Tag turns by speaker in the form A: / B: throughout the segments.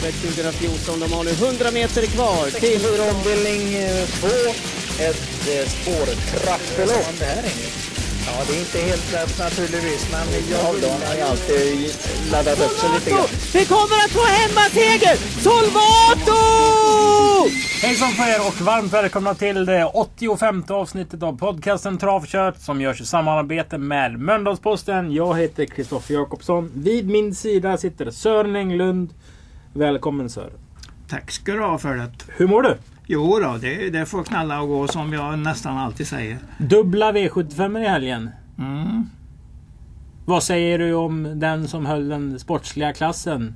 A: travet 2014. De har nu 100 meter kvar till...
B: ombildning 2. Ett eh, spårtrappelopp. Ja, det är inte helt lätt naturligtvis, men jag då har ju alltid laddat upp sig lite grann.
A: Vi kommer att få hemmaseger! Solvato!
C: Hejsan på er och varmt välkomna till det 85 avsnittet av podcasten Travkött som görs i samarbete med Mölndalsposten. Jag heter Kristoffer Jakobsson. Vid min sida sitter Sören Englund. Välkommen Sören.
D: Tack ska du ha för det.
C: Hur mår du?
D: Jo då, det, det får knalla och gå som jag nästan alltid säger.
C: Dubbla V75 i helgen.
D: Mm.
C: Vad säger du om den som höll den sportsliga klassen?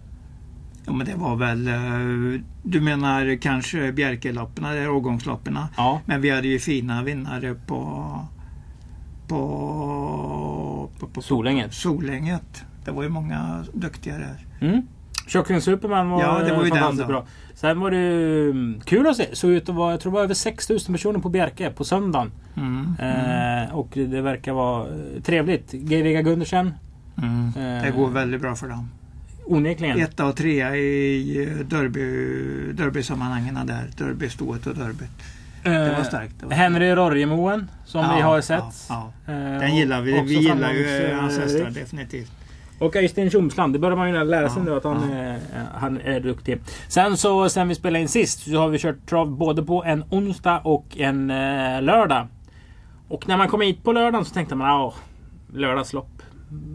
D: Ja, men det var väl... eh, Du menar kanske Bjerkelopperna, det är årgångslopperna.
C: Ja.
D: Men vi hade ju fina vinnare på... På... på, på
C: Solänget.
D: Solänget. Det var ju många duktiga där.
C: Mm. Shocking Superman var,
D: Ja, det var ju
C: fantastiskt bra. Sen var det mm, kul att se. Såg ut att vara, jag tror det var över 6000 personer på Bjerke på söndagen.
D: Mm.
C: Eh, och det verkar vara eh, trevligt. Geiriga Gundersen.
D: Mm.
C: Eh,
D: Det går väldigt bra för dem.
C: Onekligen.
D: Etta och trea i eh, derby, derbysammanhangen där. Derbystoet och derbyt. Det var starkt. Det var
C: Eh, Henry Rorjemoen som vi
D: Ja,
C: har sett.
D: Ja, ja.
C: Eh,
D: Den gillar vi. Vi gillar ju eh, hans
C: eh,
D: hästar definitivt.
C: Och Öystein Tjomsland. Det börjar man ju lära sig
D: Ja,
C: nu att han,
D: ja.
C: är, han är duktig. Sen så sen vi spelade in sist så har vi kört trav både på en onsdag och en eh, lördag. Och när man kom hit på lördagen så tänkte man ja, lördagslopp.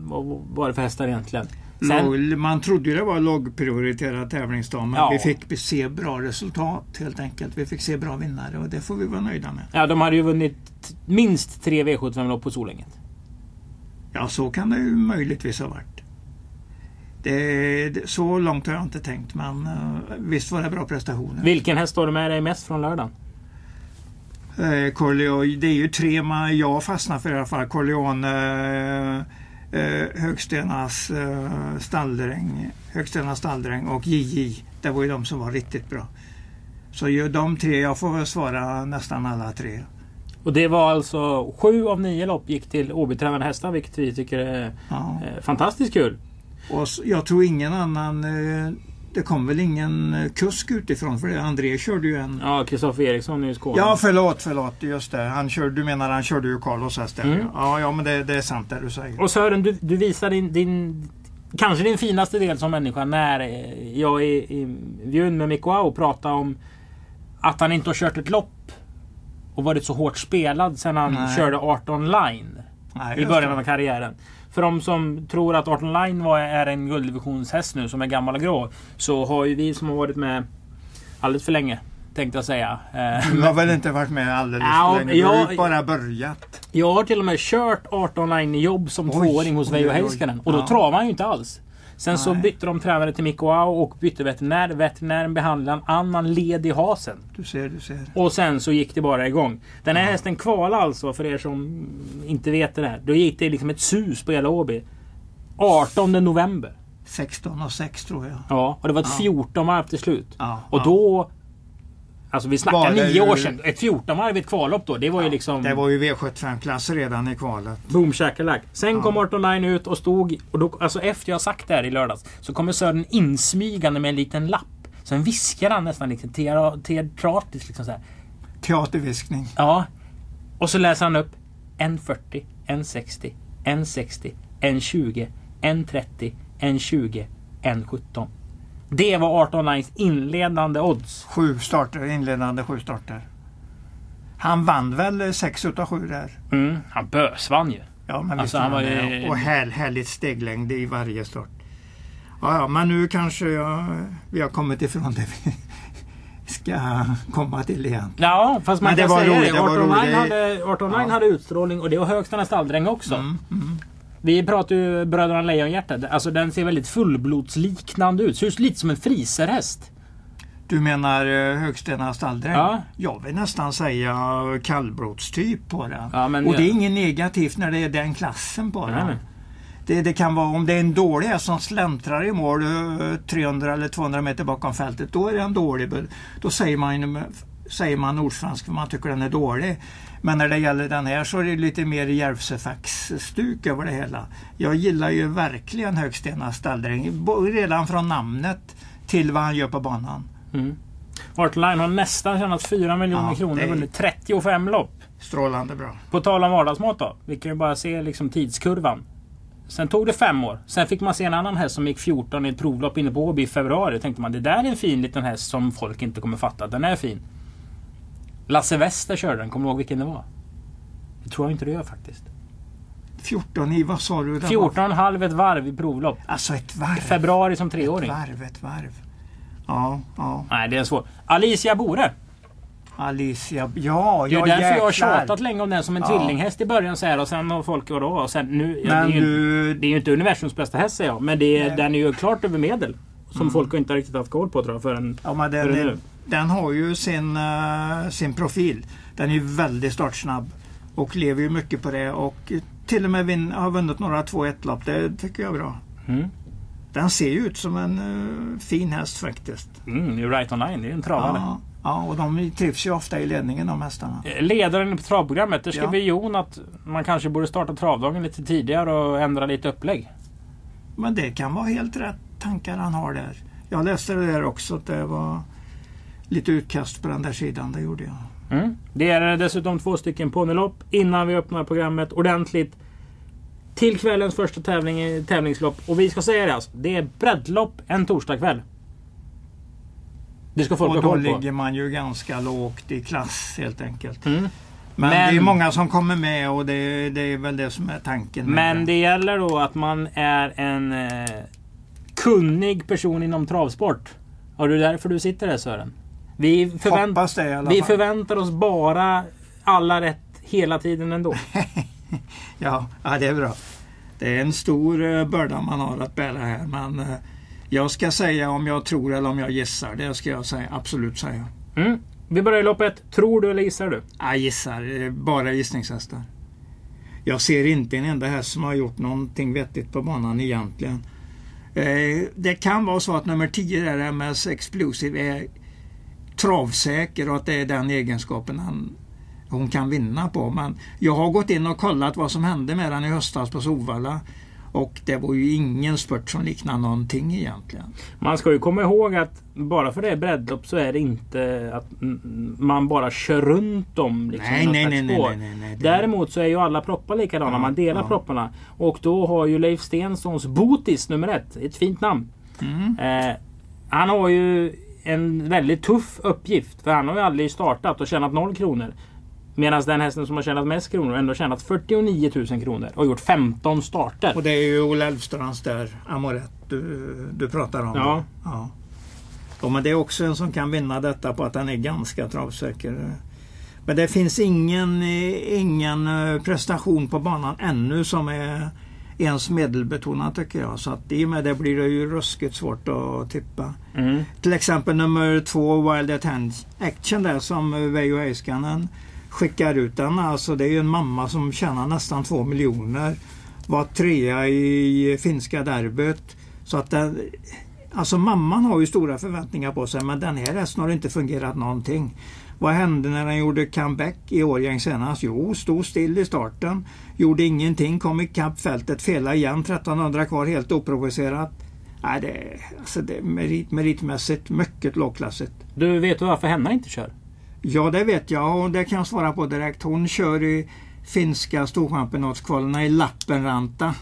C: Vad var det för hästar egentligen? Sen,
D: man trodde ju det var lågprioriterad tävlingsdag men
C: Ja.
D: vi fick se bra resultat helt enkelt. Vi fick se bra vinnare och det får vi vara nöjda med.
C: ja, de hade ju vunnit minst tre V75-lopp på Solänget.
D: Ja, så kan det ju möjligtvis ha varit. Det, så långt har jag inte tänkt men eh, visst var det bra prestationer.
C: Vilken häst har du med dig mest från lördagen?
D: Eh, Corleone, det är ju tre man, jag fastnar för i alla fall. Corleone, eh, eh, Högstenas eh, stalldräng, Högstenas stalldräng och JJ. Det var ju de som var riktigt bra. Så ju de tre, jag får väl svara nästan alla tre.
C: Och det var alltså sju av nio lopp gick till obetränade hästar vilket vi tycker är
D: Ja.
C: eh, fantastiskt kul.
D: Och jag tror ingen annan, eh, det kom väl ingen eh, kusk utifrån för det. André körde ju en
C: Ja, Kristoffer Eriksson i Skåne.
D: Ja förlåt, förlåt. Just det. Han körde, du menar han körde ju Carlos häst.
C: Mm.
D: Ja, ja men det, det är sant det du säger.
C: Och Sören, du, du visar din, din kanske din finaste del som människa när jag i, i intervjun med Mikko Au pratade om att han inte har kört ett lopp och varit så hårt spelad sedan han
D: Nej.
C: körde 18 line
D: Nej,
C: i början av karriären. För de som tror att 18 line var, är en gulddivisionshäst nu som är gammal och grå så har ju vi som har varit med alldeles för länge tänkte jag säga. Eh,
D: Du har väl inte varit med alldeles
C: Ja,
D: för länge? Du har ju bara börjat.
C: Jag har till och med kört 18 line jobb som
D: Oj,
C: tvååring hos Veijo. Heiskanen. Och då
D: Ja.
C: travade han ju inte alls. Sen så
D: Nej.
C: bytte de tränare till Mikko Au och bytte veterinär. Veterinären behandlade en annan led i hasen.
D: Du ser, du ser.
C: Och sen så gick det bara igång. Den här hästen kvalade alltså, för er som inte vet det där. Då gick det liksom ett sus på hela Åby. 18 november.
D: 16 och 6 tror jag.
C: Ja, och det var ett
D: Ja.
C: 14 varv till slut.
D: Ja,
C: Och
D: ja.
C: då... Alltså vi snackar nio år sedan. Ett 14 varv i ett kvallopp då. Det var ju liksom...
D: Det var ju V75-klass redan i kvalet.
C: Boom shakalak. Sen
D: Ja.
C: kom 18 Line ut och stod... Och då, alltså efter jag sagt det här i lördags så kommer Sören insmygande med en liten lapp. Sen viskar han nästan liksom teatratiskt liksom så här.
D: Teaterviskning.
C: Ja. Och så läser han upp 1.40, 1.60, 1.60, 1.20, 1.30, 1.20, 1.17. Det var 18 Lines inledande odds.
D: Sju starter, inledande sju starter. Han vann väl 6 utav 7 där.
C: Mm, han bösvann ju.
D: Ja, men
C: Alltså, han
D: var det.
C: ju-
D: Och här, härligt steglängd i varje start. Ja, ja, men nu kanske jag, vi har kommit ifrån det vi ska komma till igen.
C: Ja, fast man
D: Men det
C: kan
D: var
C: säga
D: roligt,
C: det.
D: det var
C: 18 Line
D: roligt.
C: hade, 18 Line
D: Ja.
C: hade utstrålning och det var Högstena stalldräng också.
D: Mm, mm.
C: Vi pratar ju Bröderna Lejonhjärta. Alltså den ser väldigt fullblodsliknande ut. Ser ut lite som en friserhäst.
D: Du menar uh, Högstena stalldräng?
C: Ja.
D: Jag vill nästan säga kallblodstyp på den.
C: Ja, men
D: och det är
C: ja.
D: inget negativt när det är den klassen på den. Det, det kan vara om det är en dålig häst som släntrar i mål eh, 300 eller 200 meter bakom fältet. Då är den dålig. Då säger man, säger man nordsvensk för man tycker den är dålig. Men när det gäller den här så är det lite mer Järvsöfax-stuk över det hela. Jag gillar ju verkligen Högstena stalldräng. Redan från namnet till vad han gör på banan.
C: Mm. Artline har nästan tjänat 4 miljoner
D: Ja,
C: kronor
D: är-
C: under 35 lopp.
D: Strålande bra.
C: På tal om vardagsmat då. Vi kan ju bara se liksom tidskurvan. Sen tog det fem år. Sen fick man se en annan häst som gick 14 i ett provlopp inne på Åby i februari. Då tänkte man det där är en fin liten häst som folk inte kommer fatta. Den är fin. Lasse Wester körde den. Kommer du ihåg vilken det var? Det tror jag inte du gör faktiskt.
D: 14 i, vad sa du? det var?
C: 14,5 ett varv i provlopp.
D: Alltså ett varv.
C: Februari som
D: Ett
C: treåring.
D: varv, ett varv. Ja, ja.
C: Nej, det är svårt. Alicia Bore.
D: Alicia. Ja,
C: Det är
D: ja
C: därför jag har
D: jäklar.
C: tjatat länge om den som en
D: Ja.
C: tvillinghäst i början så här och sen har folk vadå? Och sen nu, ja,
D: Men
C: det, är ju, det är ju inte universums bästa häst säger jag. Men det är, den är ju klart över medel. Som folk inte har riktigt haft koll på tror jag. Förrän,
D: Ja, men den,
C: det nu?
D: Den, har ju sin, eh, sin profil. Den är ju väldigt startsnabb och lever ju mycket på det och till och med vin, har vunnit några 2-1 lopp. Det tycker jag är bra.
C: mm,
D: Den ser ju ut som en eh, fin häst faktiskt.
C: mm, right online. Det är en travare.
D: Ja, ja, och de trivs ju ofta i ledningen de hästarna.
C: Eh, Ledaren på travprogrammet. Där skriver
D: Ja.
C: Jon att man kanske borde starta travdagen lite tidigare och ändra lite upplägg.
D: Men det kan vara helt rätt tankar han har där. Jag läste det där också att det var lite utkast på den där sidan. Det gjorde jag.
C: Mm. Det är dessutom två stycken ponnylopp innan vi öppnar programmet ordentligt. Till kvällens första tävling tävlingslopp. Och vi ska säga det alltså. Det är breddlopp en torsdagkväll. Det ska folk
D: och
C: ha
D: då
C: koll på.
D: ligger man ju ganska lågt i klass helt enkelt.
C: Mm.
D: Men,
C: Men-
D: det är många som kommer med och det, det är väl det som är tanken.
C: Men det gäller då att man är en eh, kunnig person inom travsport. Och det är därför du sitter där Sören. Vi, förvänt,
D: det
C: vi förväntar oss bara alla rätt hela tiden ändå.
D: Ja, ja, det är bra. Det är en stor eh, börda man har att bära här. Men eh, jag ska säga om jag tror eller om jag gissar. Det ska jag säga, absolut säga.
C: Mm. Vi börjar i loppet. Tror du eller gissar du?
D: Jag gissar, eh, bara gissningshästar. Jag ser inte en enda häst som har gjort någonting vettigt på banan egentligen. Det kan vara så att nummer 10 där, MS Explosive, är travsäker och att det är den egenskapen han, hon kan vinna på. Men jag har gått in och kollat vad som hände med den i höstas på Solvalla. Och det var ju ingen spurt som liknar någonting egentligen.
C: Man ska ju komma ihåg att bara för det är breddlopp så är det inte att man bara kör runt dem. Liksom,
D: Nej, nej, nej, nej, nej, nej,
C: Däremot så är ju alla proppar likadana.
D: Ja,
C: man delar
D: ja.
C: propparna. Och då har ju Leif Stenssons Botis nummer ett. Ett fint namn.
D: Mm.
C: Eh, han har ju en väldigt tuff uppgift. För han har ju aldrig startat och tjänat noll kronor. Medan den hästen som har tjänat mest kronor ändå tjänat 49 000 kronor och gjort 15 starter.
D: Och det är ju Olle Elfstrands där, Amorett, du, du pratar om.
C: Ja.
D: ja. Ja, men det är också en som kan vinna detta på att han är ganska travsäker. Men det finns ingen, eh, ingen eh, prestation på banan ännu som är ens medelbetonad tycker jag. Så att i och med det blir det ju ruskigt svårt att tippa.
C: Mm.
D: Till exempel nummer två Wild Attention Action där som Veijo Heiskanen skickar ut den. Alltså det är ju en mamma som tjänar nästan två miljoner. Var trea i finska derbyt. Så att den, alltså mamman har ju stora förväntningar på sig men den här hästen har inte fungerat någonting. Vad hände när den gjorde comeback i Årjäng senast? Jo, stod still i starten. Gjorde ingenting, kom ikapp fältet, felade igen. 1300 kvar helt oprovocerat. Nej, det, alltså det är merit, meritmässigt mycket lågklassigt.
C: Du vet du varför Henna inte kör?
D: Ja, det vet jag och det kan jag svara på direkt. Hon kör i finska storchampionatskvalen i Lappenranta.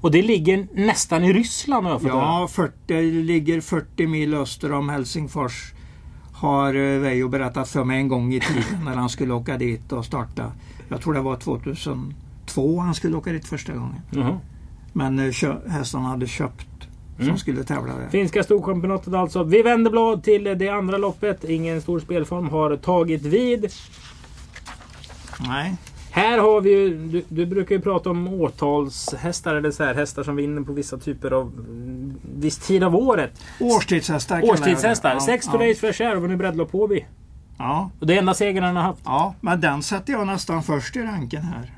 C: Och det ligger nästan i Ryssland har jag fått.
D: Ja, 40, det ligger 40 mil öster om Helsingfors. Har eh, Veijo berättat för mig en gång i tiden när han skulle åka dit och starta. Jag tror det var 2002 han skulle åka dit första gången.
C: Jaha.
D: Men eh, hästarna hade köpt som
C: Mm.
D: skulle tävla där.
C: Finska storchampionatet alltså. Vi vänder blad till det andra loppet. Ingen stor spelform har tagit vid.
D: Nej.
C: Här har vi ju, du, du brukar ju prata om årtalshästar eller så här, hästar som vinner på vissa typer av viss tid av året.
D: Årstidshästar.
C: Årstidshästar.
D: Ja,
C: Sex
D: ja.
C: days och vunnit breddlopp på Åby.
D: Ja,
C: Och det är enda segern han har haft.
D: ja, men den sätter jag nästan först i ranken här.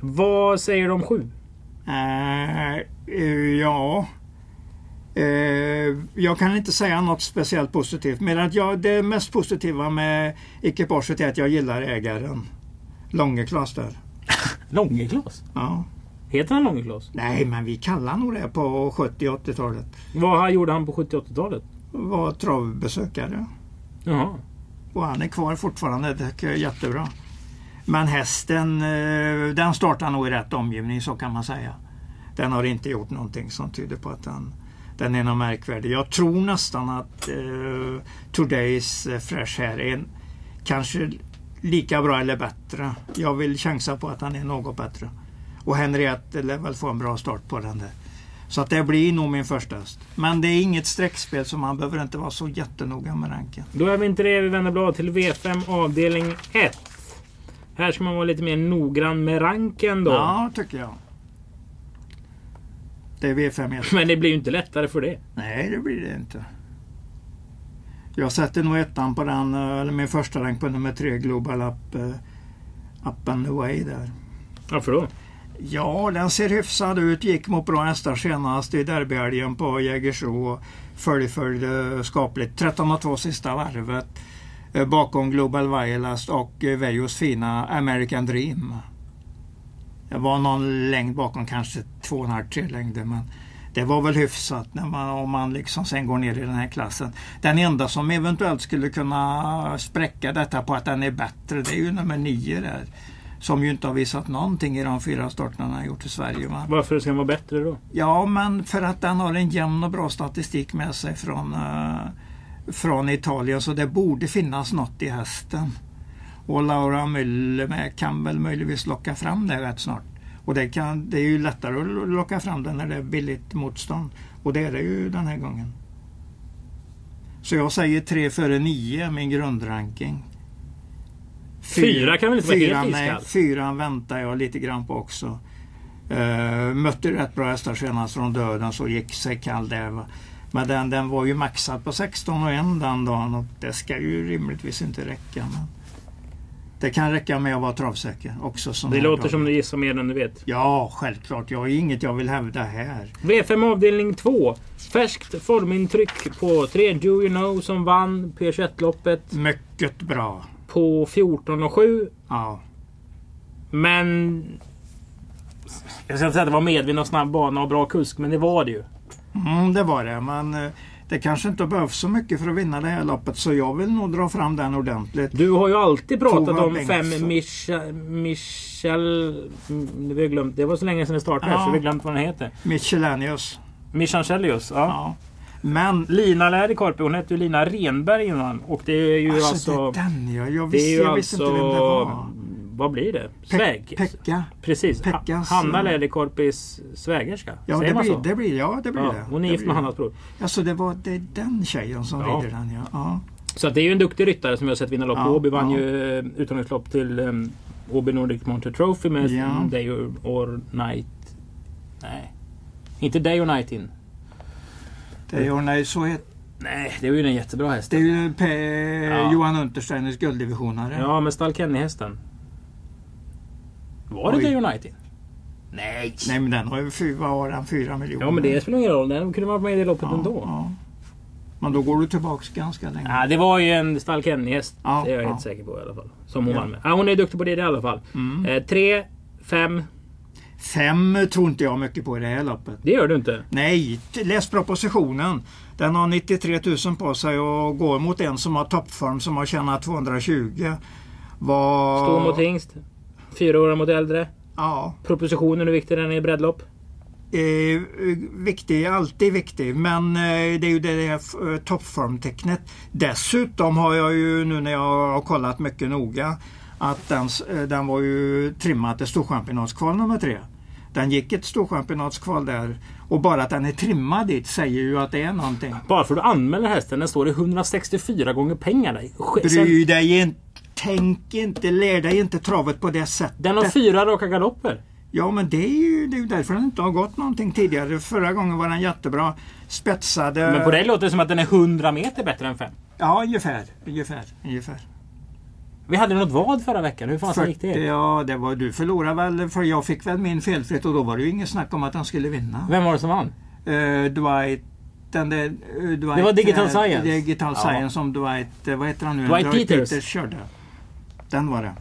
C: Vad säger du om sju?
D: Eh, ja. Eh, jag kan inte säga något speciellt positivt. Men att jag, det mest positiva med ekipaget är att jag gillar ägaren. Långeklas där.
C: Långeklas?
D: Ja.
C: Heter han Långeklas?
D: Nej, men vi kallar nog det på 70 80-talet.
C: Vad han gjorde han på 70 80-talet?
D: var travbesökare.
C: Jaha.
D: Och han är kvar fortfarande. Det är jättebra. Men hästen, eh, den startar nog i rätt omgivning så kan man säga. Den har inte gjort någonting som tyder på att den, den är något märkvärdig. Jag tror nästan att uh, Todays Fresh här är en, kanske lika bra eller bättre. Jag vill chansa på att han är något bättre. Och Henriette lär väl få en bra start på den där. Så att det blir nog min första häst. Men det är inget streckspel så man behöver inte vara så jättenoga med ranken.
C: Då är vi inte det. Vi vänder blad till V5 avdelning 1. Här ska man vara lite mer noggrann med ranken då.
D: Ja, tycker jag. Det är V5 1.
C: Men det blir ju inte lättare för det.
D: Nej, det blir det inte. Jag sätter nog ettan på den, eh, eller min första rank på nummer tre, Global Up, uh, up and Away där.
C: Varför då?
D: Ja, den ser hyfsad ut. Gick mot bra hästar senast i derbyhelgen på Jägersro. Följde skapligt. 13,2 sista varvet. Eh, bakom Global Violast och eh, Vejos fina American Dream. Det var någon längd bakom, kanske 2,5-3 längder. Men det var väl hyfsat när man, om man liksom sen går ner i den här klassen. Den enda som eventuellt skulle kunna spräcka detta på att den är bättre, det är ju nummer 9 där. Som ju inte har visat någonting i de fyra starterna han gjort i Sverige. Va?
C: Varför ska den vara bättre då?
D: Ja, men för att den har en jämn och bra statistik med sig från, uh, från Italien. Så det borde finnas något i hästen. Och Laura Müller kan väl möjligtvis locka fram det rätt snart. Och det, kan, det är ju lättare att locka fram det när det är billigt motstånd. Och det är det ju den här gången. Så jag säger 3 före 9 min grundranking.
C: Fyra kan väl inte vara
D: fyra,
C: helt
D: nej? Fyran väntar jag lite grann på också. Uh, mötte rätt bra hästar senast från döden så gick sig kall där. Va? Men den, den var ju maxad på 16 och 1 den dagen och det ska ju rimligtvis inte räcka. Men det kan räcka med att vara travsäker också.
C: Det låter
D: dag.
C: som du gissar mer än du vet.
D: Ja, självklart. Jag har inget jag vill hävda här.
C: V5 avdelning 2. Färskt formintryck på 3 Do You Know som vann P21-loppet
D: Mycket bra.
C: på 14 och 7.
D: Ja.
C: Men... Jag ska inte säga att det var medvind och snabb bana och bra kusk, men det var det ju.
D: Mm, det var det. Men eh, det kanske inte behövs så mycket för att vinna det här loppet. Så jag vill nog dra fram den ordentligt.
C: Du har ju alltid pratat
D: Tova
C: om
D: Bengtsson.
C: fem Michel... Michel... mm, Vi har glömt. Det var så länge sedan det startade
D: Ja.
C: så vi har glömt vad den heter.
D: Michelanius.
C: Michangelius. Ja.
D: Ja. Men
C: Lina Läderkorpi, hon hette ju Lina Renberg innan. Och det är ju
D: alltså,
C: alltså...
D: det är den ja. Jag visste, jag visste
C: alltså...
D: inte vem det var.
C: Vad blir det?
D: Pe-
C: Sväg?
D: Pekka.
C: Precis.
D: Pekkas,
C: Hanna
D: eh,
C: Läderkorpis svägerska.
D: Ja,
C: Säger
D: det
C: man
D: blir,
C: så?
D: det blir, ja, det blir
C: ja,
D: det.
C: hon är gift med. Hannas bror.
D: Alltså det var det är den tjejen som
C: Ja.
D: rider den ja. ja.
C: Så det är ju en duktig ryttare som vi har sett vinna lopp.
D: Ja,
C: Åby vann
D: ja.
C: ju eh, utomhuslopp till um, Åby Nordic Monte Trophy med
D: Ja.
C: Day or Night. Nej. Inte Day or Night in.
D: Är ju, nej, så är,
C: Nej, det är ju en jättebra häst.
D: det är ju Pe-. Johan Untersteiners gulddivisionare.
C: Ja, med Stall Kenny-hästen. Var det Night in? Nej!
D: Nej men den har ju fy, vad har den? Fyra miljoner.
C: Ja, men det spelar ingen roll. Den kunde vara med i det loppet
D: ja,
C: ändå.
D: ja. Men då går du tillbaks ganska länge.
C: Ja, det var ju en Stall Kenny-häst.
D: Ja,
C: det är jag
D: ja.
C: helt säker på i alla fall. Som hon
D: Ja.
C: vann med. Ja, hon är duktig på det i alla fall.
D: Mm.
C: Eh, tre, fem.
D: Fem tror inte jag mycket på i det här loppet.
C: Det gör du inte.
D: Nej, läs propositionen. Den har 93 000 på sig och går mot en som har toppform som har tjänat 220. Vad...
C: Stor mot hingst. Fyra år mot äldre.
D: Ja.
C: Propositionen, hur viktig den är i breddlopp?
D: Eh, viktig, alltid viktig. Men eh, det är ju det där eh, toppformtecknet. Dessutom har jag ju nu när jag har kollat mycket noga att den, eh, den var ju trimmad till storchampionatskval nummer tre. Den gick ett storchampionatskval där och bara att den är trimmad dit säger ju att det är någonting.
C: Bara för att du anmäler hästen, den står det 164 gånger pengar Sen,
D: Bry dig inte. Tänk inte, lär dig inte travet på det sättet.
C: den har fyra raka galopper.
D: Ja men det är ju det är därför den inte har gått någonting tidigare. Förra gången var den jättebra. Spetsade.
C: Men på dig låter det som att den är 100 meter bättre än fem.
D: Ja ungefär. Ungefär. ungefär.
C: Vi hade något vad förra veckan. Hur fan gick
D: 40,
C: det?
D: ja, det var, du förlorade väl för jag fick väl min felfritt och då var det ju inget snack om att han skulle vinna.
C: Vem var det som vann?
D: Uh, Dwight den där, eh, Dwight,
C: Det var Digital
D: eh,
C: Science.
D: Digital
C: Ja.
D: Science som Dwight, vad heter han nu?
C: Dwight Peters.
D: körde. Den var det.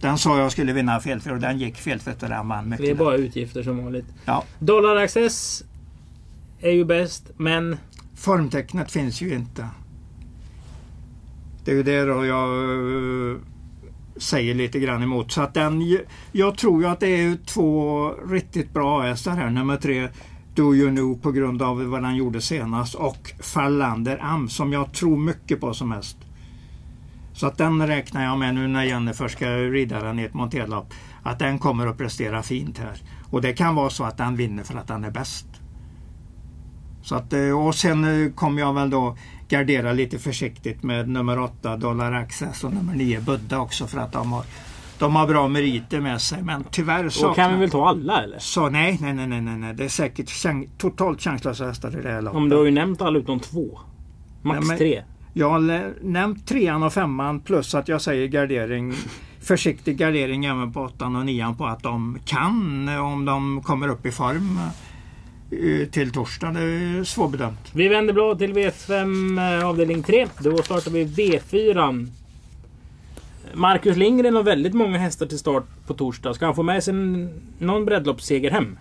D: Den sa jag skulle vinna felfritt och den gick felfritt och den vann mycket.
C: Det är bara utgifter som vanligt.
D: Ja.
C: Dollar Access är ju bäst, men
D: formtecknet finns ju inte. Det är ju det då jag eh, säger lite grann emot. Så att den, jag tror ju att det är två riktigt bra hästar här. Nummer tre Do You Know på grund av vad han gjorde senast och Fallander Am som jag tror mycket på som häst. Så att den räknar jag med nu när Jennifer ska rida den i ett monterlopp. Att den kommer att prestera fint här. Och det kan vara så att den vinner för att den är bäst. Så att, eh, och sen eh, kommer jag väl då gardera lite försiktigt med nummer 8 Dollar Access och nummer 9 Buddha också för att de har, de har bra meriter med sig. Men tyvärr saknar...
C: Då kan vi väl ta alla eller?
D: Så nej, nej, nej, nej, nej. Det är säkert chan totalt chanslösa hästar i det här loppet.
C: Om du har ju nämnt alla utom två. Max
D: Nej, men-
C: tre.
D: Jag har nämnt trean och femman plus att jag säger gardering. Försiktig gardering även på åttan och nian på att de kan om de kommer upp i form till torsdag. Det är svårbedömt.
C: Vi vänder blad till V5 eh, avdelning 3. Då startar vi V4. Marcus Lindgren har väldigt många hästar till start på torsdag. Ska han få med sig någon breddloppsseger hem?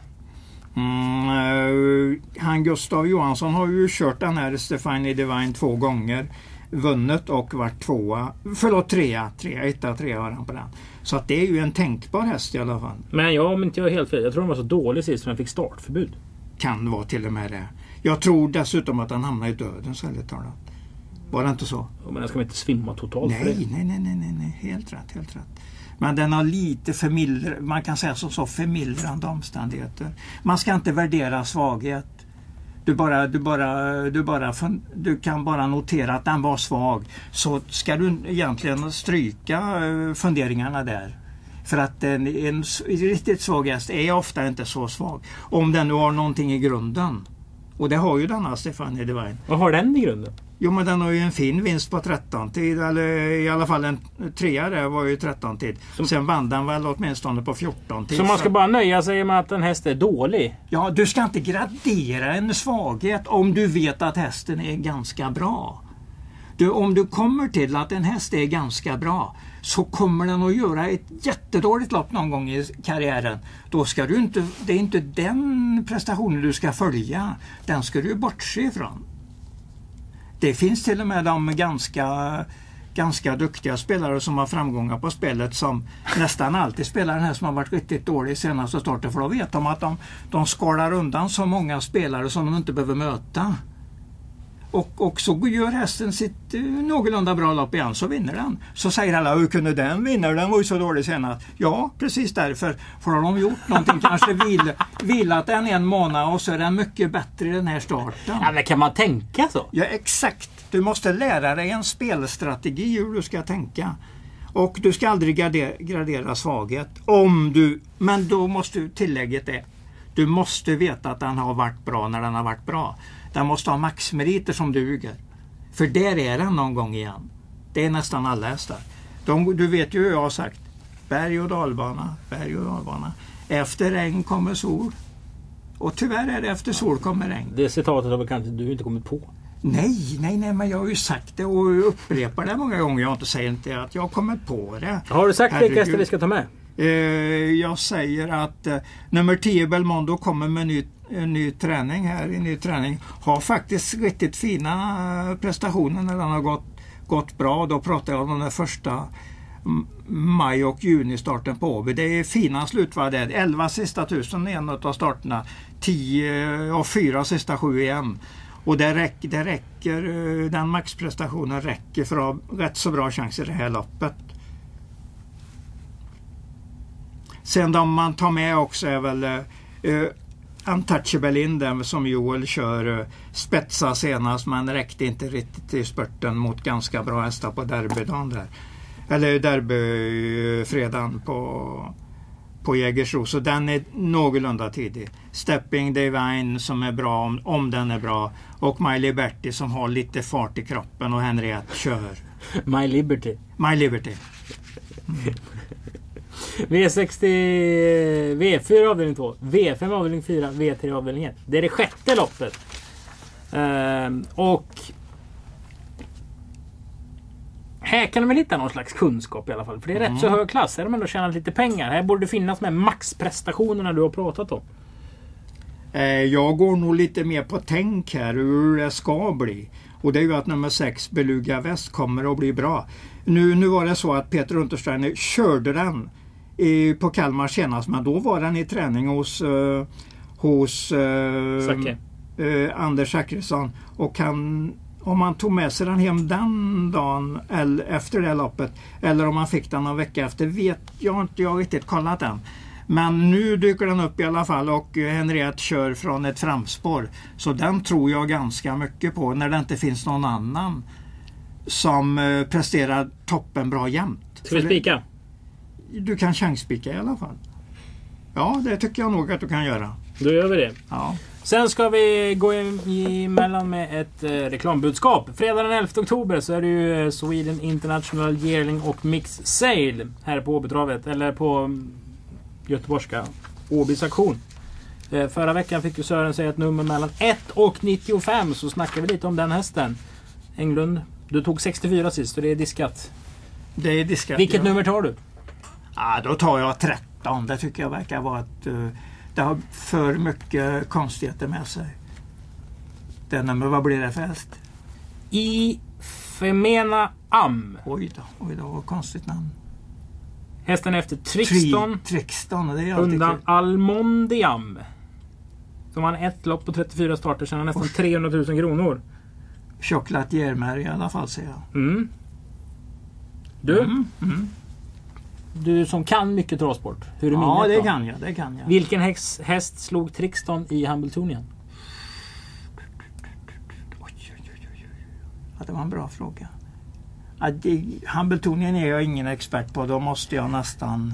D: Mm, eh, han Gustav Johansson har ju kört den här Stefani Divine två gånger. Vunnit och varit tvåa. Förlåt trea. trea etta, trea var han på den. Så att det är ju en tänkbar häst i alla fall.
C: Men jag, om inte jag är helt fel. Jag tror de var så dålig sist så den fick startförbud.
D: Kan vara till och med det. Jag tror dessutom att han hamnar i döden så ärligt talat. Var det inte så?
C: Men den ska väl inte svimma totalt för
D: Nej,
C: det?
D: nej, nej, nej, nej, nej. Helt rätt, helt rätt. Men den har lite förmildr man kan säga som så förmildrande omständigheter. Man ska inte värdera svaghet. Du, bara, du, bara, du, bara, du kan bara notera att den var svag. Så ska du egentligen stryka eh, funderingarna där. För att en, en riktigt svag häst är ofta inte så svag. Om den nu har någonting i grunden. Och det har ju denna Stefanie Divine.
C: Vad har den i grunden?
D: Jo men den har ju en fin vinst på 13 tid eller i alla fall en trea där var ju 13 tid.
C: Som-
D: Sen vann den väl åtminstone på 14 tid.
C: Så man ska bara nöja sig med att en häst är dålig?
D: Ja, du ska inte gradera en svaghet om du vet att hästen är ganska bra. Du, om du kommer till att en häst är ganska bra så kommer den att göra ett jättedåligt lopp någon gång i karriären. Då ska du inte, det är inte den prestationen du ska följa. Den ska du bortse ifrån. Det finns till och med de ganska, ganska duktiga spelare som har framgångar på spelet som nästan alltid spelar den här som har varit riktigt dålig i senaste starten. För då vet de att de, de skalar undan så många spelare som de inte behöver möta. Och, och så gör hästen sitt eh, någorlunda bra lopp igen, så vinner den. Så säger alla, hur kunde den vinna? Den var ju så dålig senast. Ja, precis därför. För har de gjort någonting, kanske vil, vilat den en månad och så är den mycket bättre i den här starten.
C: Ja, men kan man tänka så?
D: Ja, exakt. Du måste lära dig en spelstrategi hur du ska tänka. Och du ska aldrig gradera, gradera svaghet. Om du, men då måste du, tillägget är, du måste veta att den har varit bra när den har varit bra. Den måste ha maxmeriter som duger. För där är den någon gång igen. Det är nästan alla hästar. De, du vet ju hur jag har sagt. Berg och dalbana, berg och dalbana. Efter regn kommer sol. Och tyvärr är det efter sol kommer regn.
C: Det citatet har kanske du inte kommit på?
D: Nej, nej, nej, men jag har ju sagt det och upprepar det många gånger. Jag har inte säger inte att jag har kommit på det.
C: Har du sagt vilka hästar vi ska ta med?
D: Eh, jag säger att eh, nummer 10 Belmondo kommer med ny, en ny träning här. En ny träning. Har faktiskt riktigt fina prestationer när den har gått, gått bra. Då pratar jag om den första maj och junistarten på Åby. Det är fina slutvarv där. 11 sista tusen i en av starterna. 10 och 4 sista sju igen. Och det räcker, det räcker, eh, den maxprestationen räcker för att ha rätt så bra chans i det här loppet. Sen de man tar med också är väl eh, eh, Untouchable in den som Joel kör eh, spetsa senast men räckte inte riktigt i spurten mot ganska bra hästar på derbydagen där. Eller derbyfredagen på, på Jägersro. Så den är någorlunda tidig. Stepping Divine som är bra om, om den är bra. Och My Liberty som har lite fart i kroppen och Henriette kör.
C: My Liberty.
D: My Liberty.
C: V60... V4 avdelning 2. V5 avdelning 4. V3 avdelning 1. Det är det sjätte loppet. Ehm, och... Här kan man hitta någon slags kunskap i alla fall. För det är rätt så hög klass. Här har man ändå tjänat lite pengar. Här borde det finnas med maxprestationerna du har pratat om.
D: Eh, jag går nog lite mer på tänk här hur det ska bli. Och det är ju att nummer 6, Beluga Väst, kommer att bli bra. Nu, nu var det så att Peter Untersteiner körde den i, på Kalmar senast, men då var den i träning hos, eh, hos eh, eh, Anders Zachrisson. Och han, om man tog med sig den hem den dagen eller efter det loppet eller om man fick den en vecka efter vet jag inte. Jag har riktigt kollat den. Men nu dyker den upp i alla fall och Henriette kör från ett framspår. Så den tror jag ganska mycket på när det inte finns någon annan som eh, presterar toppen bra jämt.
C: Ska vi spika?
D: Du kan chansspika i alla fall. Ja, det tycker jag nog att du kan göra.
C: Då gör vi det.
D: Ja.
C: Sen ska vi gå emellan med ett eh, reklambudskap. Fredag den 11 oktober så är det ju eh, Sweden International Yearling och Mix Sale här på Åbytravet. Eller på mm, göteborgska Åbys auktion. Eh, förra veckan fick ju Sören säga ett nummer mellan 1 och 95 så snackar vi lite om den hästen. Englund, du tog 64 sist så det är diskat.
D: Det är diskat.
C: Vilket
D: ja.
C: nummer tar du?
D: Ja, då tar jag 13. Det tycker jag verkar vara ett... eh, det har för mycket konstigheter med sig. Det nummer, vad blir det för häst?
C: I Femena Am.
D: Oj då, oj då, vad konstigt namn.
C: Hästen efter Trixton.
D: Tri- Trixton, det är alltid
C: Undan
D: kul.
C: Almondiam. Som han ett lopp på 34 starter tjänar nästan 300 000 kronor.
D: Choklad i alla fall säger jag.
C: Mm. Du,
D: Mm, mm.
C: Du som kan mycket travsport. Hur är
D: Ja,
C: minnet
D: det
C: då?
D: kan jag. Det kan jag.
C: Vilken häst, häst slog Trixton i Hambletonian?
D: Oj, oj, oj. Ja, det var en bra fråga. Ja, det, Hambletonien är jag ingen expert på. Då måste jag nästan...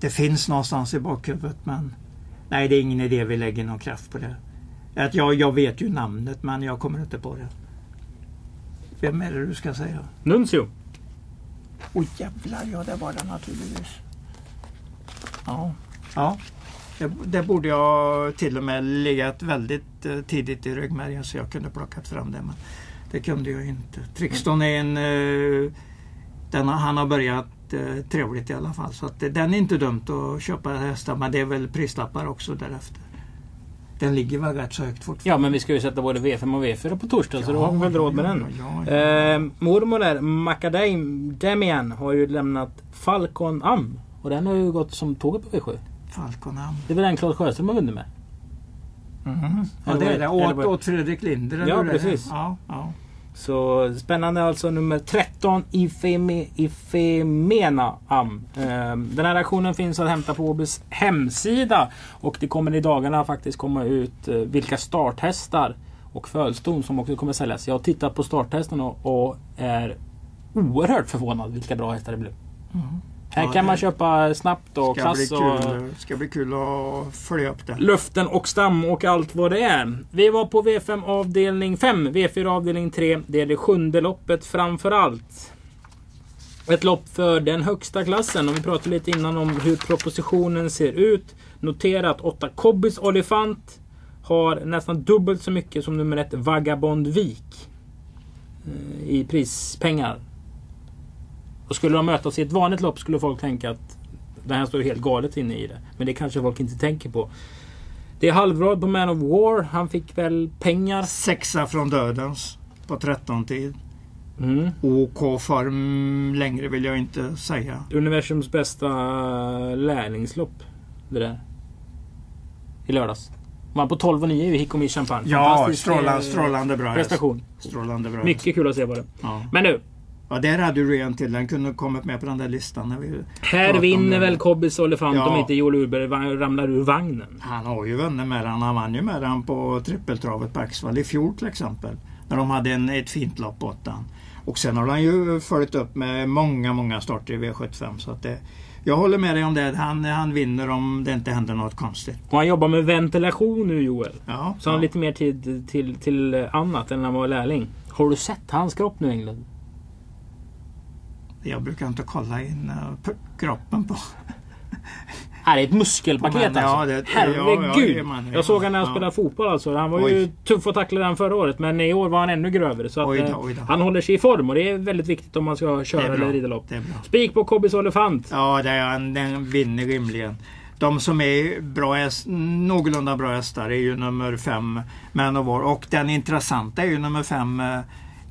D: Det finns någonstans i bakhuvudet men... Nej, det är ingen idé vi lägger någon kraft på det. Att jag, jag vet ju namnet men jag kommer inte på det. Vem är det du ska säga?
C: Nuncio.
D: Oj jävlar, ja det var det naturligtvis. Ja, ja. Det, det borde jag till och med legat väldigt eh, tidigt i ryggmärgen så jag kunde plockat fram det. Men det kunde jag inte. Trixton är en... eh, Den har, han har börjat eh, trevligt i alla fall. Så att, den är inte dumt att köpa hästar men det är väl prislappar också därefter. Den ligger väl rätt så högt fortfarande.
C: Ja, men vi ska ju sätta både V5 och V4 på torsdag så då har vi väl råd med
D: ja,
C: den.
D: Ja, ja,
C: Eh, mormor där, Macadamian, har ju lämnat Falcon Am. Och den har ju gått som tåget på V7.
D: Falconam.
C: Det är väl den Claes Sjöström har vunnit med?
D: Mhm. Ja, det är det. Åt, åt Fredrik Linder.
C: Ja, precis.
D: Ja, ja.
C: Så spännande alltså nummer 13 i Am. Ehm, den här aktionen finns att hämta på Åbys hemsida. Och det kommer i dagarna faktiskt komma ut eh, vilka starthästar och fölston som också kommer säljas. Jag har tittat på starthästarna och, och är oerhört förvånad vilka bra hästar det blev. Här kan man köpa snabbt och
D: Ska bli,
C: klass och
D: kul, ska bli kul att följa upp det.
C: luften och stam och allt vad det är. Vi var på V5 avdelning 5, V4 avdelning 3. Det är det sjunde loppet framför allt. Ett lopp för den högsta klassen. Om vi pratade lite innan om hur propositionen ser ut. Notera att 8 Kobbis Olifant har nästan dubbelt så mycket som nummer 1 Vagabond Vik. eh, I prispengar. Och skulle de mötas i ett vanligt lopp skulle folk tänka att den här står helt galet inne i det. Men det kanske folk inte tänker på. Det är halvrad på Man of War. Han fick väl pengar.
D: Sexa från dödens på 13 tid.
C: Mm.
D: OK-form längre vill jag inte säga.
C: Universums bästa lärlingslopp. Det där. I lördags. Var på 12 och 9 i Hikomi Champagne.
D: Ja, strålande,
C: eh,
D: strålande bra
C: prestation.
D: Strålande bra.
C: Mycket kul att se på det.
D: Ja.
C: Men nu.
D: Ja, där hade du en till. Den kunde kommit med på den där listan. När vi
C: Här vinner väl Kobbis Olifant
D: Ja.
C: om inte Joel Urberg ramlar ur vagnen.
D: Han har ju vunnit med den. Han vann ju med den på trippeltravet på Axvall i fjol till exempel. När de hade en, ett fint lopp åt den. Och sen har han ju följt upp med många, många starter i V75. Så att det, jag håller med dig om det. Han, han vinner om det inte händer något konstigt.
C: Och han jobbar med ventilation nu Joel.
D: Ja,
C: Så han
D: ja.
C: har lite mer tid till, till annat än när han var lärling. Har du sett hans kropp nu Englund?
D: Jag brukar inte kolla in p- kroppen på...
C: Här är ett muskelpaket alltså.
D: ja, det-
C: Herregud!
D: ja, man, ja.
C: jag såg honom när han
D: Ja.
C: spelade fotboll alltså. Han var ju
D: Oj.
C: tuff att tackla den förra året. Men i år var han ännu grövre. Så att,
D: Oj då,
C: eh,
D: oj då.
C: han håller sig i form och det är väldigt viktigt om man ska
D: Det
C: köra eller rida lopp.
D: Det.
C: Spik på Kobbis Olifant.
D: Ja, det är, han- den vinner rimligen. De som är bra häst, någorlunda bra hästar är ju nummer fem Man of War och den intressanta är ju nummer fem eh,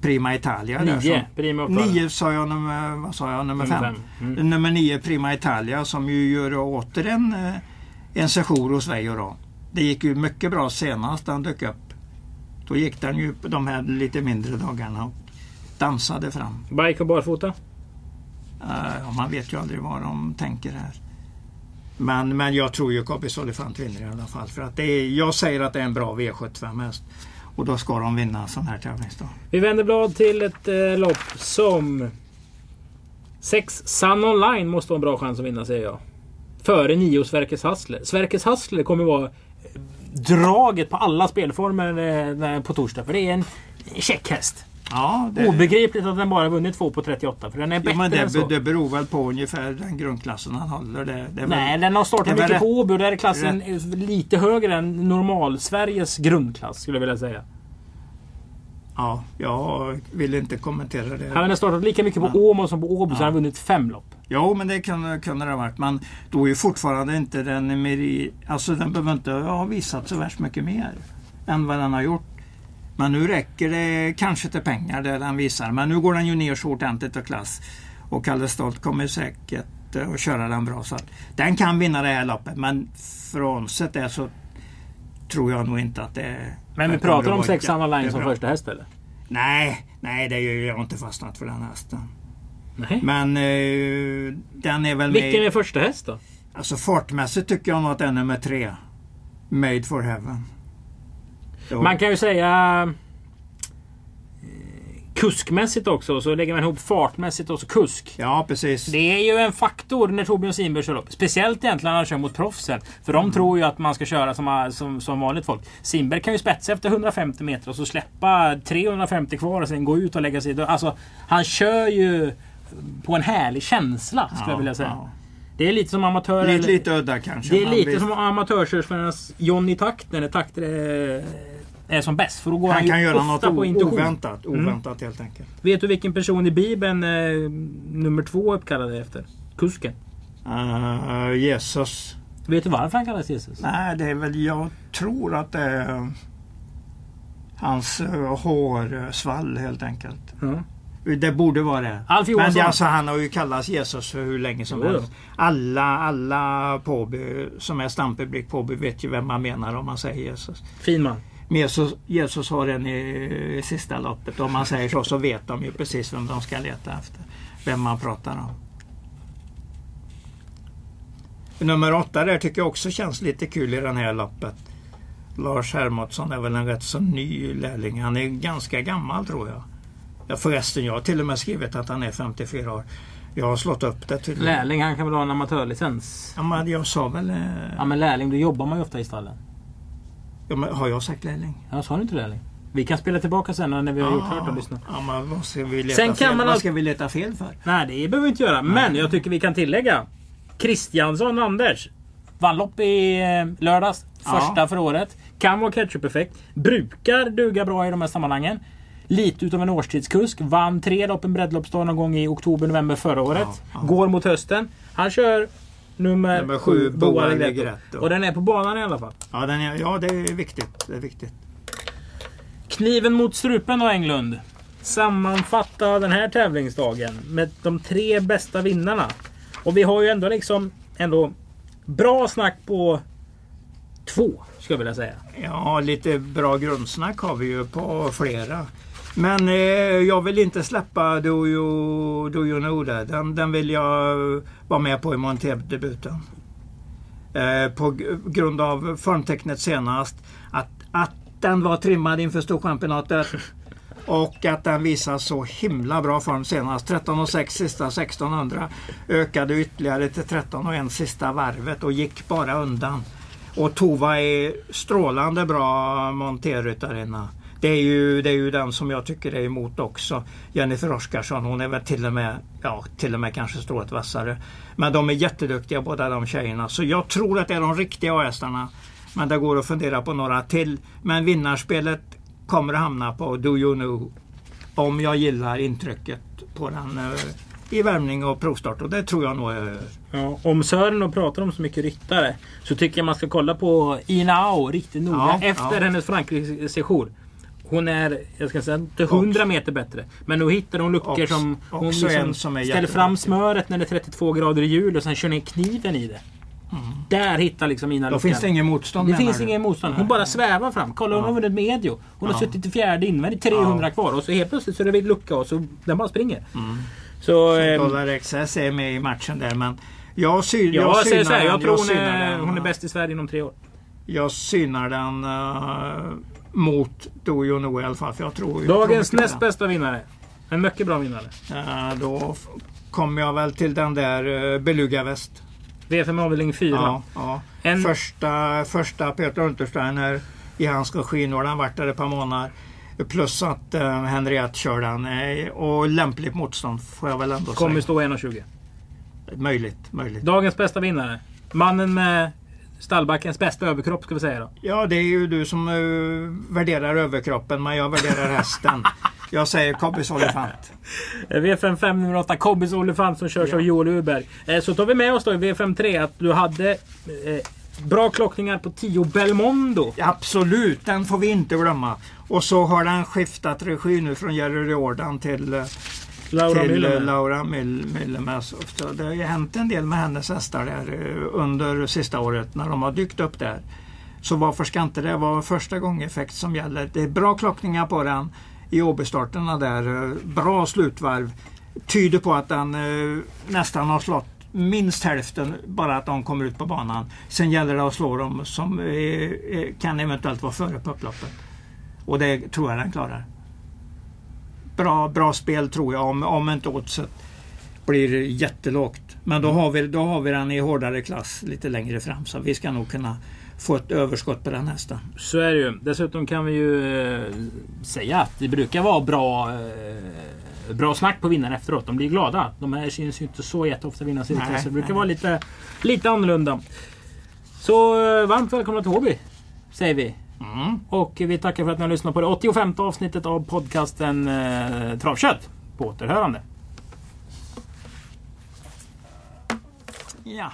D: Prima Italia. där
C: Nio.
D: som-
C: Prima.
D: Nio sa jag, nummer, vad sa jag, nummer
C: Nummer
D: fem.
C: fem. Mm.
D: Nummer nio Prima Italia som ju gör åter en, eh, en sejour hos Veijo då. Det gick ju mycket bra senast den dök upp. Då gick den ju på de här lite mindre dagarna och dansade fram.
C: Bike och barfota?
D: Eh, ja, man vet ju aldrig vad de tänker här. Men, men jag tror ju Copy Olifant vinner i alla fall. För att det är, jag säger att det är en bra V75 häst. Och då ska de vinna en sån här tävlingsdag.
C: Vi vänder blad till ett eh, lopp som... 6 Sun Online måste ha en bra chans att vinna säger jag. Före 9 Sverkes Hassler. Sverkes Hassler kommer vara eh, draget på alla spelformer eh, på torsdag. För det är en käck häst.
D: Ja, det,
C: Obegripligt att den bara vunnit 2 på 38. För den är bättre
D: ja, men
C: än
D: det,
C: så.
D: det beror väl på ungefär den grundklassen han håller. Det, det är väl-
C: Nej, den har startat
D: det
C: mycket på Åby och där är klassen lite högre än normal-Sveriges grundklass skulle jag vilja säga.
D: Ja, jag vill inte kommentera det.
C: Han har startat lika mycket på
D: Ja.
C: Åmo som på Åby så
D: Ja.
C: han har vunnit fem lopp.
D: Jo, men det kan, kunde det ha varit. Men då är ju fortfarande inte den meri... Alltså den behöver inte ha visat så värst mycket mer än vad den har gjort. Men nu räcker det kanske till pengar det den visar. Men nu går den ju ner så ordentligt och klass. Och Kalle Stolt kommer säkert eh, att köra den bra. Så den kan vinna det här loppet. Men frånsett det så tror jag nog inte att det
C: Men vi pratar om sex Line som första häst eller?
D: Nej, nej det gör jag inte fastnat för den hästen.
C: Nej.
D: Men eh, den är väl med...
C: Vilken är första häst då?
D: Alltså fartmässigt tycker jag nog att den är nummer tre. Made for heaven. Jo.
C: Man kan ju säga eh, kuskmässigt också. Så lägger man ihop fartmässigt och så kusk.
D: Ja, precis.
C: Det är ju en faktor när Torbjörn Simberg kör upp. Speciellt egentligen när han kör mot proffsen. För de tror ju att man ska köra som, som, som vanligt folk. Simberg kan ju spetsa efter 150 meter och så släppa 350 kvar och sen gå ut och lägga sig. Alltså, han kör ju på en härlig känsla skulle jag vilja säga.
D: ja.
C: Det är lite som amatör...
D: Lite, lite udda kanske.
C: Det är lite
D: visst.
C: som amatörskörsförarnas Johnny Takter när Takter är, är som bäst. För då går han,
D: Han
C: ju
D: kan göra något
C: på
D: o-
C: intuition.
D: oväntat.
C: Mm.
D: Oväntat helt enkelt.
C: Vet du vilken person i Bibeln eh, nummer två uppkallad efter? Kusken.
D: Uh, Jesus.
C: Vet du varför han kallas Jesus?
D: Nej, det är väl... Jag tror att det är hans uh, hårsvall helt enkelt.
C: Ja.
D: Det borde vara det.
C: Alf
D: Men
C: Johansson.
D: det, alltså, han har ju kallats Jesus för hur länge som
C: jo.
D: helst. Alla, alla påby, som är stampublik påby vet ju vem man menar om man säger Jesus.
C: Fin man.
D: Jesus, Jesus har en i, i sista loppet. Om man säger så så vet de ju precis vem de ska leta efter. Vem man pratar om. Nummer åtta där tycker jag också känns lite kul i det här loppet. Lars Hermodsson är väl en rätt så ny lärling. Han är ganska gammal tror jag. Ja, förresten, jag har till och med skrivit att han är 54 år. Jag har slått upp det tydligen.
C: Lärling, han kan väl ha en amatörlicens?
D: Ja, men jag sa väl... eh,
C: Ja men lärling, då jobbar man ju ofta i stallen.
D: Ja, men har jag sagt lärling?
C: Ja, sa du inte lärling? Vi kan spela tillbaka sen när vi har gjort klart och lyssnat.
D: Ja, men vad ska vi leta
C: Sen kan
D: fel?
C: man
D: Vad ska vi leta fel för?
C: Nej, det behöver vi inte göra. Men jag tycker vi kan tillägga. Kristiansson Anders. Vann lopp i eh, lördags.
D: Ja.
C: Första för året. Kan vara ketchup-effekt. Brukar duga bra i de här sammanhangen. Lite utav en årstidskusk. Vann tre lopp en breddloppsdag någon gång i oktober, november förra året.
D: Ja, ja.
C: Går mot hösten. Han kör nummer,
D: Nummer
C: sju, Boa. Allegretto. Och den är på banan i alla fall.
D: Ja, den är, ja, det är viktigt. Det är viktigt.
C: Kniven mot strupen då Englund. Sammanfatta den här tävlingsdagen med de tre bästa vinnarna. Och vi har ju ändå liksom ändå bra snack på två, skulle jag vilja säga.
D: Ja, lite bra grundsnack har vi ju på flera. Men eh, jag vill inte släppa Do You, Do you know. Den, den vill jag vara med på i Monteb-debuten. Eh, på grund av formtecknet senast. Att, att den var trimmad inför Storchampionatet. Och att den visar så himla bra form senast. 13,6 sista 1600. Ökade ytterligare till 13 och en sista varvet och gick bara undan. Och Tova är strålande bra monterryttarinna. Det är, ju, det är ju den som jag tycker är emot också. Jennifer Oskarsson, hon är väl till och med, ja till och med kanske strået vassare. Men de är jätteduktiga båda de tjejerna. Så jag tror att det är de riktiga hästarna. Men det går att fundera på några till. Men vinnarspelet kommer att hamna på Do You Know. Om jag gillar intrycket på den eh, i värmning och provstart och det tror jag nog är...
C: Ja, om Sören då pratar om så mycket ryttare så tycker jag man ska kolla på Ina Ao riktigt noga
D: Ja,
C: efter
D: ja.
C: hennes Frankrike-sejour. Hon är, jag ska säga inte 100 meter bättre. Men nu hittar hon luckor som... Hon liksom
D: en som är
C: ställer fram smöret när det är 32 grader i jul och sen kör ner kniven i det. Där hittar liksom Ina
D: Mm. Då
C: luckan.
D: finns det ingen motstånd
C: Det finns ingen motstånd. Hon bara svävar fram. Kolla hon har vunnit medio. Hon har suttit i fjärde invändigt 300 kvar och så helt plötsligt så är det vid lucka och så den bara springer.
D: Mm.
C: Så...
D: Dollar XS är med i matchen där men jag, sy
C: jag
D: jag
C: säger så här, jag
D: den,
C: tror hon är, hon är bäst i Sverige inom tre år.
D: Jag synar den eh, mot Do You Know i alla fall. För jag tror, tror
C: Dagens
D: på
C: näst bästa vinnare. En mycket bra vinnare.
D: Eh, då kommer jag väl till den där uh, Beluga Väst.
C: V5 avdelning 4.
D: Ja, ja.
C: En-
D: Första, första Peter Untersteiner i hans regi. Nu har den varit där ett par månader. Plus att uh, Henriette kör den. eh, och lämpligt motstånd får jag väl ändå
C: Kommer
D: säga.
C: stå 1,20.
D: Möjligt, möjligt.
C: Dagens bästa vinnare. Mannen med stallbackens bästa överkropp ska vi säga då.
D: Ja, det är ju du som eh, värderar överkroppen, men jag värderar hästen. Jag säger Kobbis Olifant.
C: Eh, V55 nummer 8, Kobbis Olifant som körs
D: Ja.
C: av Joel Urberg. Eh, Så tar vi med oss då i V53 att du hade eh, bra klockningar på 10 Belmondo.
D: Absolut, den får vi inte glömma. Och så har den skiftat regi nu från Jerry Riordan till,
C: Laura
D: till
C: Müller.
D: eh, Laura så det har ju hänt en del med hennes hästar där eh, under sista året när de har dykt upp där. Så varför ska inte det vara första gången effekt som gäller? Det är bra klockningar på den i Åbystarterna där. eh, Bra slutvarv. Tyder på att den eh, nästan har slått minst hälften bara att de kommer ut på banan. Sen gäller det att slå dem som kan eventuellt vara före på upploppet. Och det tror jag den klarar. Bra, bra spel tror jag om, om inte oddset blir jättelågt. Men då har, vi, då har vi den i hårdare klass lite längre fram så vi ska nog kunna få ett överskott på den hästen.
C: Så är det ju. Dessutom kan vi ju eh, säga att det brukar vara bra eh, Bra snack på vinnaren efteråt. De blir glada. De här syns ju inte så jätteofta vinna cirklar.
D: Nej,
C: Så det brukar
D: nej.
C: vara lite, lite annorlunda. Så eh, varmt välkomna till Åby. Säger vi.
D: Mm.
C: Och vi tackar för att ni har lyssnat på det 85 avsnittet av podcasten eh, Travkött. På återhörande.
D: Ja.